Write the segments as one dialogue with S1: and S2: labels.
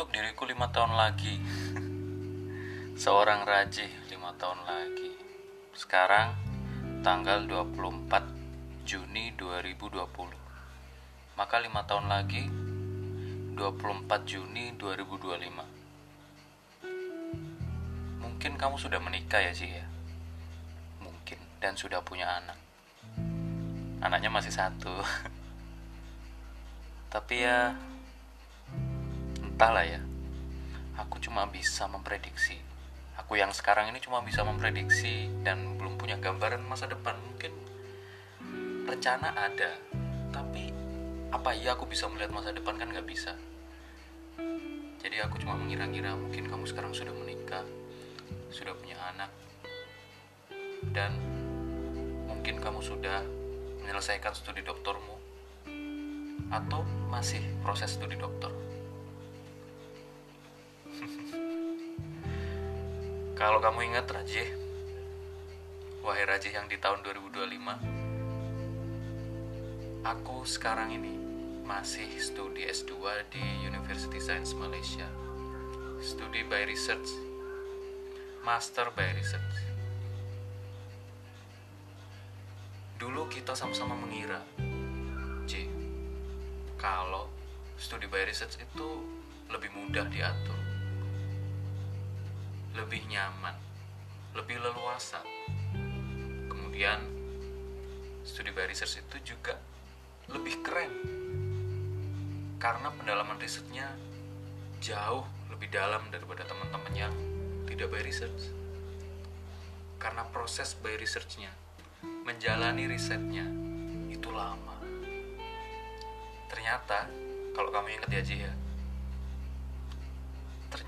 S1: untuk diriku lima tahun lagi. Seorang rajih lima tahun lagi. Sekarang tanggal 24 Juni 2020 Maka lima tahun lagi 24 Juni 2025 Mungkin kamu sudah menikah ya sih ya? Mungkin dan sudah punya anak. Anaknya masih satu. Tapi ya entahlah ya. Aku cuma bisa memprediksi. Aku yang sekarang ini cuma bisa memprediksi dan belum punya gambaran masa depan. Mungkin rencana ada tapi apa iya aku bisa melihat masa depan kan nggak bisa. Jadi aku cuma mengira-ngira mungkin kamu sekarang sudah menikah sudah punya anak dan mungkin kamu sudah menyelesaikan studi doktormu atau masih proses studi doktor Kalau kamu ingat Rajih, wahai Rajih yang di tahun 2025, aku sekarang ini masih studi S2 di University Science Malaysia. Studi by research, master by research. Dulu kita sama-sama mengira, J, kalau studi by research itu lebih mudah diatur lebih nyaman, lebih leluasa. Kemudian studi by research itu juga lebih keren karena pendalaman risetnya jauh lebih dalam daripada teman-teman yang tidak by research. Karena proses by researchnya, menjalani risetnya itu lama. Ternyata kalau kamu ingat ya Ji ya,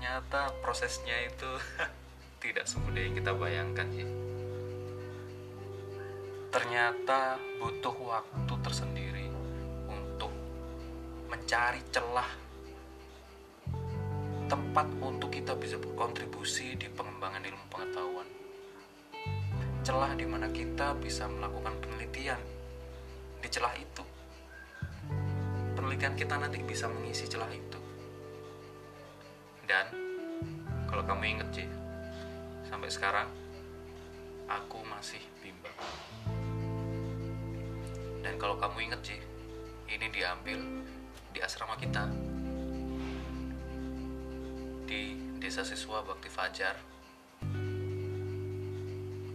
S1: ternyata prosesnya itu tidak semudah yang kita bayangkan sih ternyata butuh waktu tersendiri untuk mencari celah tempat untuk kita bisa berkontribusi di pengembangan ilmu pengetahuan. Celah di mana kita bisa melakukan penelitian di celah itu. Penelitian kita nanti bisa mengisi celah itu dan kalau kamu inget sih, sampai sekarang aku masih bimbang. Dan kalau kamu inget sih, ini diambil di asrama kita. Di Desa Siswa Bakti Fajar.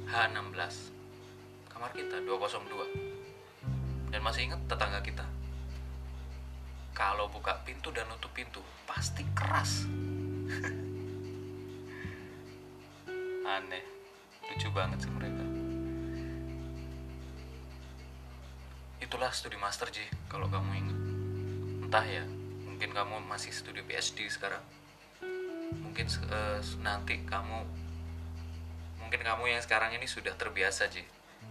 S1: H16 kamar kita 202 dan masih ingat tetangga kita. Kalau buka pintu dan aneh. Lucu banget sih mereka. Itulah studi master Ji kalau kamu ingat. Entah ya mungkin kamu masih studi PhD sekarang. Mungkin uh, nanti kamu mungkin kamu yang sekarang ini sudah terbiasa Ji.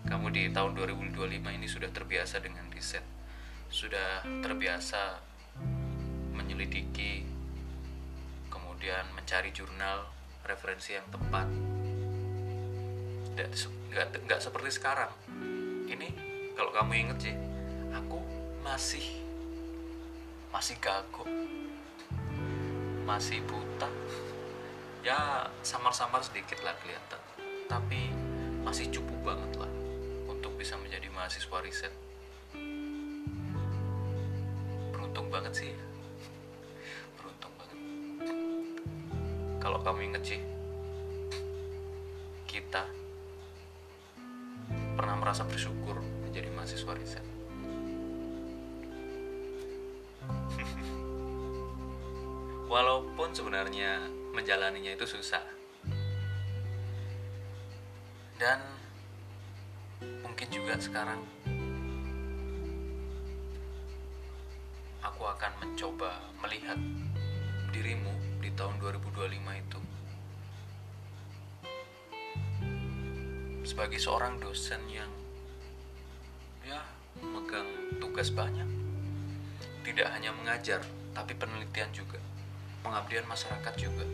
S1: Kamu di tahun 2025 ini sudah terbiasa dengan riset. Sudah terbiasa menyelidiki kemudian mencari jurnal referensi yang tepat nggak nggak seperti sekarang. Ini kalau kamu inget sih aku masih masih gago masih buta. Ya samar-samar sedikit lah kelihatan. Tapi masih cukup banget lah untuk bisa menjadi mahasiswa riset. Beruntung banget sih. Kalau kamu inget sih kita pernah merasa bersyukur menjadi mahasiswa riset. Walaupun sebenarnya menjalaninya itu susah. Dan mungkin juga sekarang aku akan mencoba melihat dirimu di tahun 2025 itu sebagai seorang dosen yang ya megang tugas banyak tidak hanya mengajar tapi penelitian juga pengabdian masyarakat juga.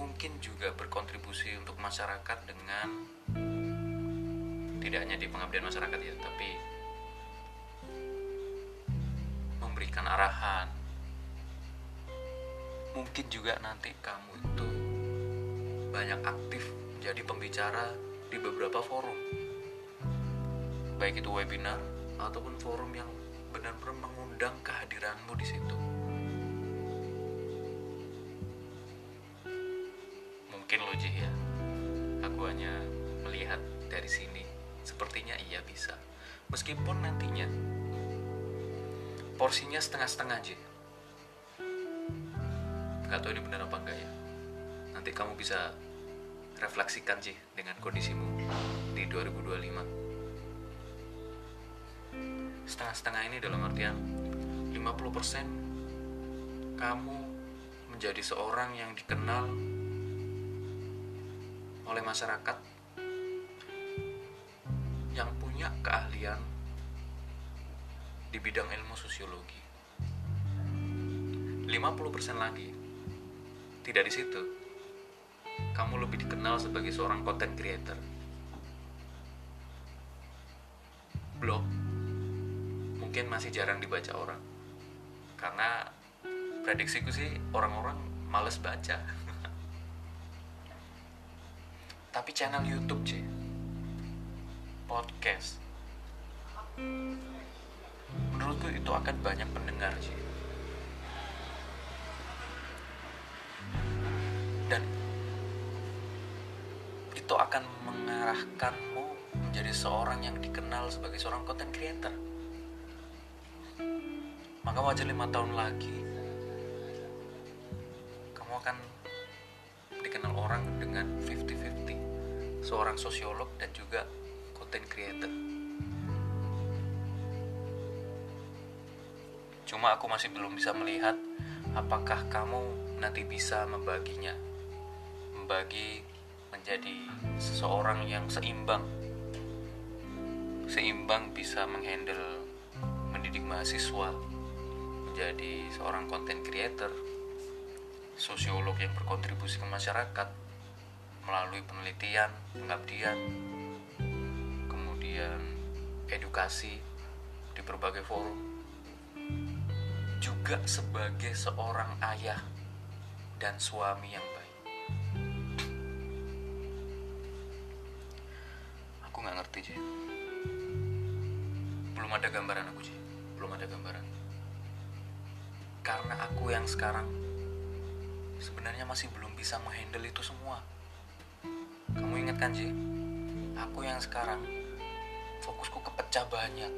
S1: Mungkin juga berkontribusi untuk masyarakat dengan tidak hanya di pengabdian masyarakat ya tapi memberikan arahan. Mungkin juga nanti kamu itu banyak aktif menjadi pembicara di beberapa forum. Baik itu webinar ataupun forum yang benar-benar mengundang kehadiranmu di situ. Mungkin lo ya. Aku hanya melihat dari sini. Sepertinya iya bisa. Meskipun nantinya porsinya setengah-setengah aja Gak tahu ini benar apa enggak ya. Nanti kamu bisa refleksikan sih dengan kondisimu di 2025 setengah-setengah ini dalam artian 50% kamu menjadi seorang yang dikenal oleh masyarakat yang punya keahlian di bidang ilmu sosiologi. 50% lagi. Tidak di situ. Kamu lebih dikenal sebagai seorang content creator. Blog mungkin masih jarang dibaca orang. Karena prediksiku sih orang-orang males baca. Tapi channel YouTube, sih, Podcast. Menurutku itu akan banyak pendengar, sih. dan itu akan mengarahkanmu menjadi seorang yang dikenal sebagai seorang content creator. Maka wajar lima tahun lagi kamu akan dikenal orang dengan 50-50 seorang sosiolog dan juga content creator. Cuma aku masih belum bisa melihat apakah kamu nanti bisa membaginya. Membagi menjadi seseorang yang seimbang. Seimbang bisa menghandle mendidik mahasiswa menjadi seorang content creator sosiolog yang berkontribusi ke masyarakat melalui penelitian, pengabdian, kemudian edukasi di berbagai forum. Juga sebagai seorang ayah dan suami yang ngerti belum ada gambaran aku sih belum ada gambaran. Karena aku yang sekarang sebenarnya masih belum bisa menghandle itu semua. Kamu ingat kan aku yang sekarang fokusku kepecah banyak.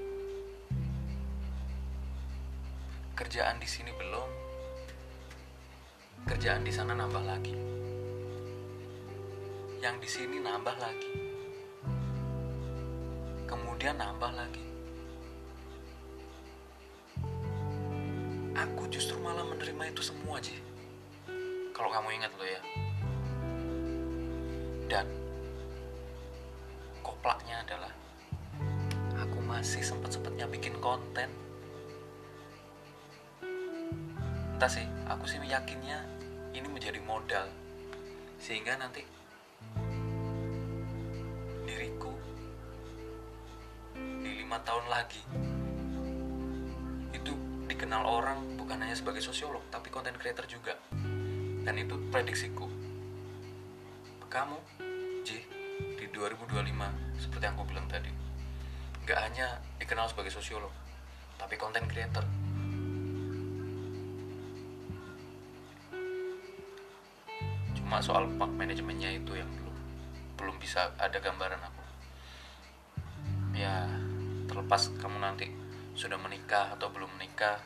S1: Kerjaan di sini belum. Kerjaan di sana nambah lagi. Yang di sini nambah lagi kemudian nambah lagi. Aku justru malah menerima itu semua aja kalau kamu ingat lo ya. Dan koplaknya adalah aku masih sempat-sempatnya bikin konten. Entah sih aku sih yakinnya ini menjadi modal. Sehingga nanti lima tahun lagi itu dikenal orang bukan hanya sebagai sosiolog tapi konten creator juga. Dan itu prediksiku. Kamu J di 2025 seperti yang aku bilang tadi nggak hanya dikenal sebagai sosiolog tapi konten creator. Cuma soal manajemennya itu yang belum belum bisa ada gambaran aku. Ya terlepas kamu nanti sudah menikah atau belum menikah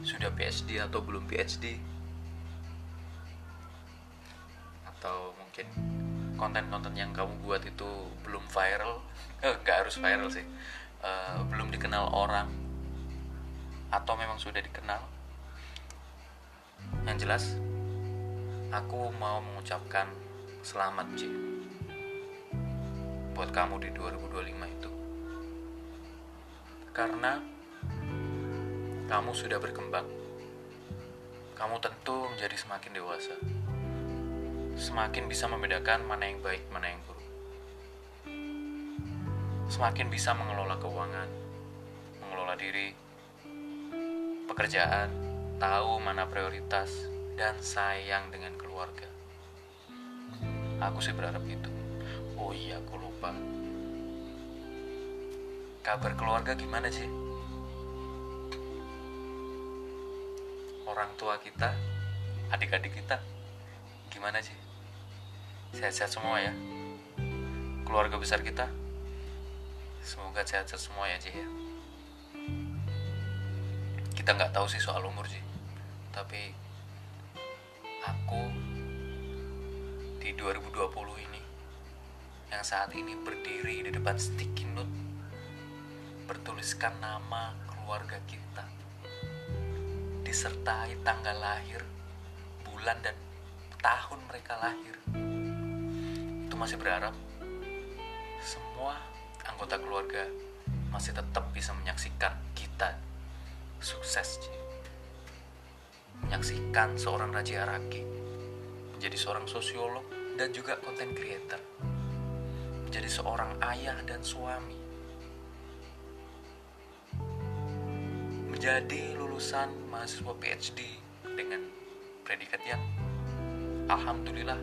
S1: sudah PhD atau belum PhD atau mungkin konten-konten yang kamu buat itu belum viral nggak harus viral sih uh, belum dikenal orang atau memang sudah dikenal yang jelas aku mau mengucapkan selamat Ci buat kamu di 2025 itu karena kamu sudah berkembang. Kamu tentu menjadi semakin dewasa. Semakin bisa membedakan mana yang baik, mana yang buruk. Semakin bisa mengelola keuangan, mengelola diri, pekerjaan, tahu mana prioritas, dan sayang dengan keluarga. Aku sih berharap itu. Oh iya, aku lupa. Kabar keluarga gimana sih? Orang tua kita, adik-adik kita, gimana sih? Sehat-sehat semua ya. Keluarga besar kita, semoga sehat-sehat semua ya, Cih ya kita nggak tahu sih soal umur sih tapi aku di 2020 ini yang saat ini berdiri di depan sticky note bertuliskan nama keluarga kita disertai tanggal lahir bulan dan tahun mereka lahir. Itu masih berharap semua anggota keluarga masih tetap bisa menyaksikan kita sukses menyaksikan seorang Raja Araki menjadi seorang sosiolog dan juga content creator menjadi seorang ayah dan suami menjadi lulusan mahasiswa PhD dengan predikat yang alhamdulillah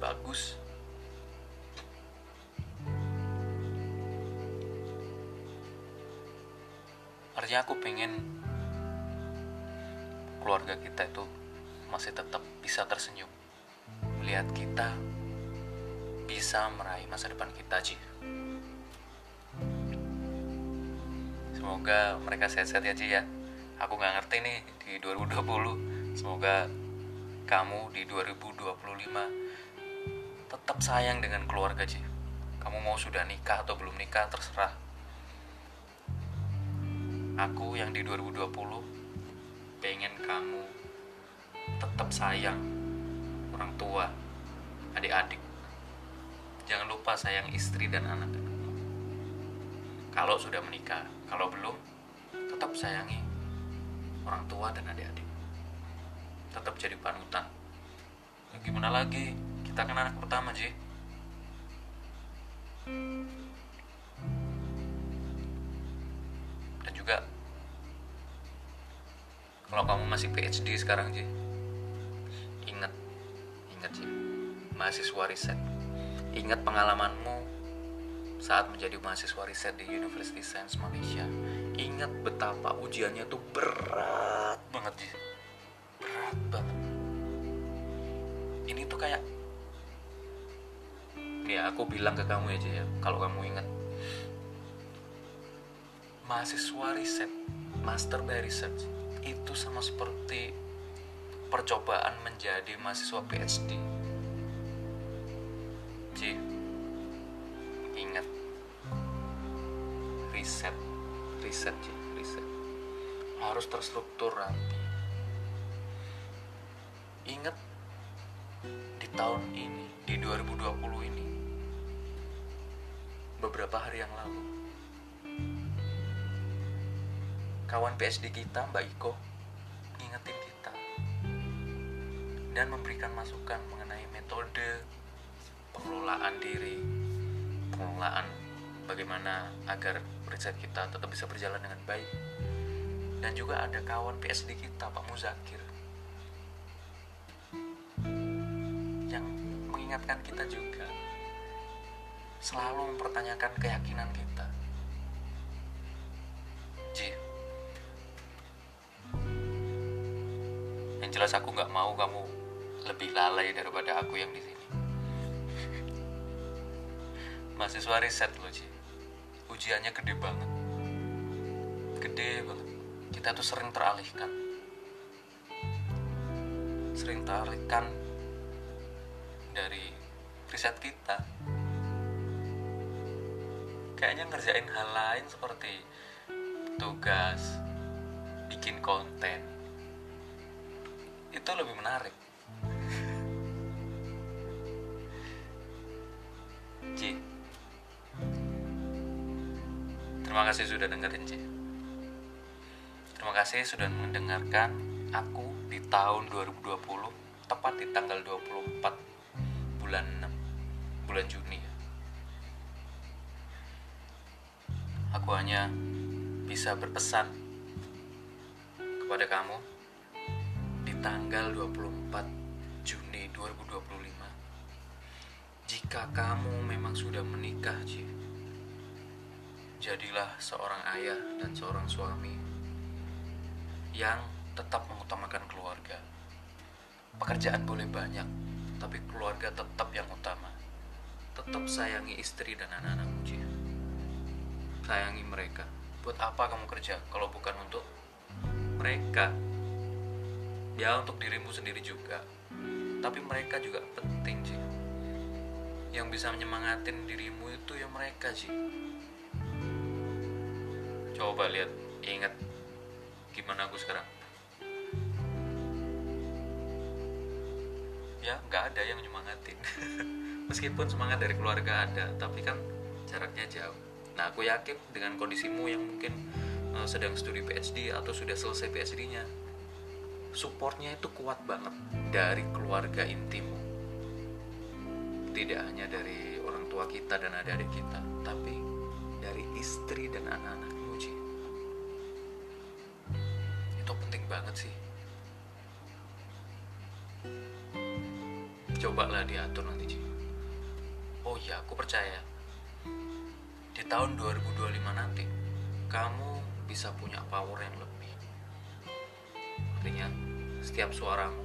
S1: bagus. Artinya aku pengen keluarga kita itu masih tetap bisa tersenyum. Melihat kita bisa meraih masa depan kita Ji semoga mereka sehat-sehat ya Ji ya. Aku nggak ngerti nih di 2020 semoga kamu di 2025 tetap sayang dengan keluarga Ji. Kamu mau sudah nikah atau belum nikah terserah. Aku yang di 2020 pengen kamu tetap sayang orang tua adik-adik. Jangan lupa sayang istri dan anak. Kalau sudah menikah kalau belum tetap sayangi orang tua dan adik-adik. Tetap jadi panutan. Ya, gimana lagi? Kita kan anak pertama Ji. Juga kalau kamu masih PhD sekarang sih ingat ingat sih mahasiswa riset. Ingat pengalamanmu saat menjadi mahasiswa riset di University Science Malaysia. Ingat betapa ujiannya tuh berat banget sih berat banget. Ini tuh kayak ya aku bilang ke kamu aja ya kalau kamu ingat. Mahasiswa riset, master by research itu sama seperti percobaan menjadi mahasiswa PhD. Ji, ingat. Riset, riset Ji, riset. Harus terstruktur rapi. Ingat di tahun ini, di 2020 ini, beberapa hari yang lalu kawan PSD kita Mbak Iko ngingetin kita dan memberikan masukan mengenai metode pengelolaan diri pengelolaan bagaimana agar riset kita tetap bisa berjalan dengan baik. Dan juga ada kawan PSD kita Pak Muzakir yang mengingatkan kita juga selalu mempertanyakan keyakinan kita. Ji, yang jelas aku nggak mau kamu lebih lalai daripada aku yang di sini mahasiswa riset loh Ci ujiannya gede banget. Gede banget. Kita tuh sering teralihkan. Sering teralihkan dari riset kita. Kayaknya ngerjain hal lain seperti tugas bikin konten. Itu lebih menarik. Ci Terima kasih sudah dengerin Ci. Terima kasih sudah mendengarkan aku di tahun 2020 Tepat di tanggal 24 bulan 6 Bulan Juni ya. Aku hanya bisa berpesan kepada kamu tanggal 24 Juni 2025 Jika kamu memang sudah menikah Ci Jadilah seorang ayah dan seorang suami Yang tetap mengutamakan keluarga. Pekerjaan boleh banyak Tapi keluarga tetap yang utama. Tetap sayangi istri dan anak-anakmu Ci Sayangi mereka. Buat apa kamu kerja kalau bukan untuk mereka? Ya untuk dirimu sendiri juga. Tapi mereka juga penting sih yang bisa menyemangatin dirimu itu ya mereka sih coba lihat ingat gimana aku sekarang. Ya nggak ada yang nyemangatin. Meskipun semangat dari keluarga ada tapi kan jaraknya jauh. Nah aku yakin dengan kondisimu yang mungkin uh, sedang studi PhD atau sudah selesai PhD-nya supportnya itu kuat banget dari keluarga intimu. Tidak hanya dari orang tua kita dan adik-adik kita tapi dari istri dan anak-anakmu banget sih. Cobalah diatur nanti Ci oh iya aku percaya. Di tahun 2025 nanti kamu bisa punya power yang lebih. Artinya setiap suaramu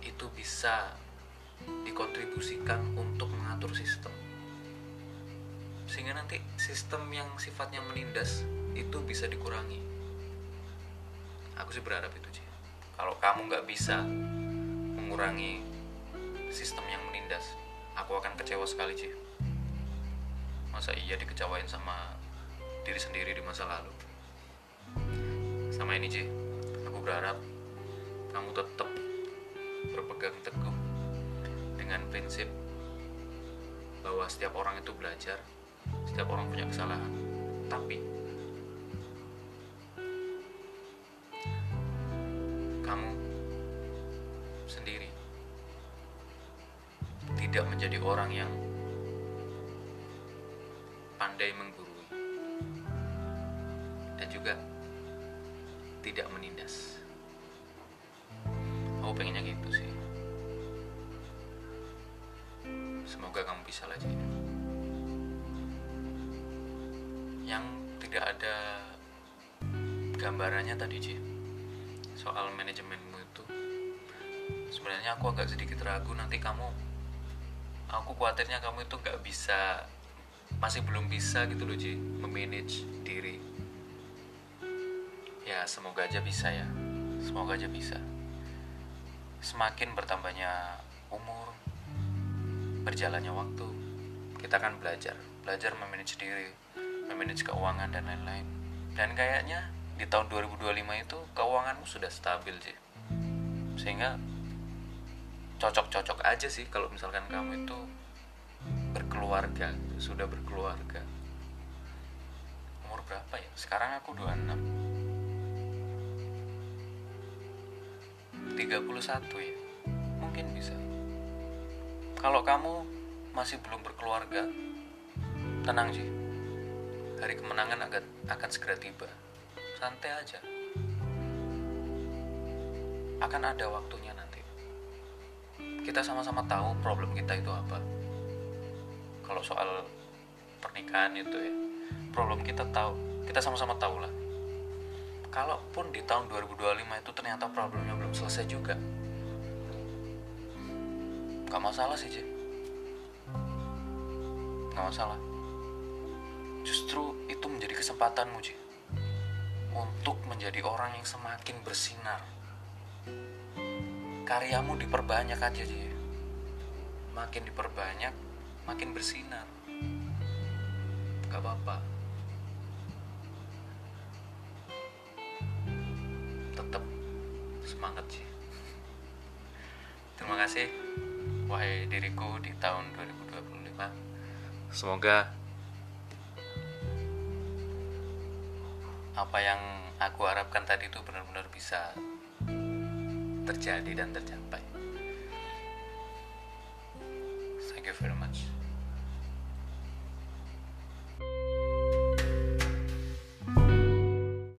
S1: itu bisa dikontribusikan untuk mengatur sistem. Sehingga nanti sistem yang sifatnya menindas itu bisa dikurangi aku sih berharap itu sih kalau kamu nggak bisa mengurangi sistem yang menindas aku akan kecewa sekali sih masa iya dikecewain sama diri sendiri di masa lalu? Sama ini sih aku berharap kamu tetap berpegang teguh dengan prinsip bahwa setiap orang itu belajar, setiap orang punya kesalahan. Tapi orang yang pandai menggurui dan juga tidak menindas aku pengennya gitu sih semoga kamu bisa lah Ci. yang tidak ada gambarannya tadi Ci soal manajemenmu itu sebenarnya aku agak sedikit ragu nanti kamu aku khawatirnya kamu itu nggak bisa masih belum bisa gitu loh Ci memanage diri. Ya semoga aja bisa ya. Semoga aja bisa. Semakin bertambahnya umur berjalannya waktu kita akan belajar. Belajar memanage diri memanage keuangan dan lain-lain. Dan kayaknya di tahun 2025 itu keuanganmu sudah stabil sih sehingga cocok-cocok aja sih kalau misalkan kamu itu berkeluarga sudah berkeluarga. Umur berapa ya? Sekarang aku 26 31 ya? Mungkin bisa. Kalau kamu masih belum berkeluarga tenang sih. Hari kemenangan akan, akan segera tiba. Santai aja. Akan ada waktunya kita sama-sama tahu problem kita itu apa. Kalau soal pernikahan itu ya problem kita tahu kita sama-sama tahu lah. Kalaupun di tahun 2025 itu ternyata problemnya belum selesai juga. Gak masalah sih Cik gak masalah. Justru itu menjadi kesempatanmu Cik untuk menjadi orang yang semakin bersinar karyamu diperbanyak aja Cik makin diperbanyak makin bersinar. Gak apa-apa. Semangat sih terima kasih wahai diriku di tahun 2025 semoga apa yang aku harapkan tadi itu benar-benar bisa terjadi dan tercapai. Thank you very much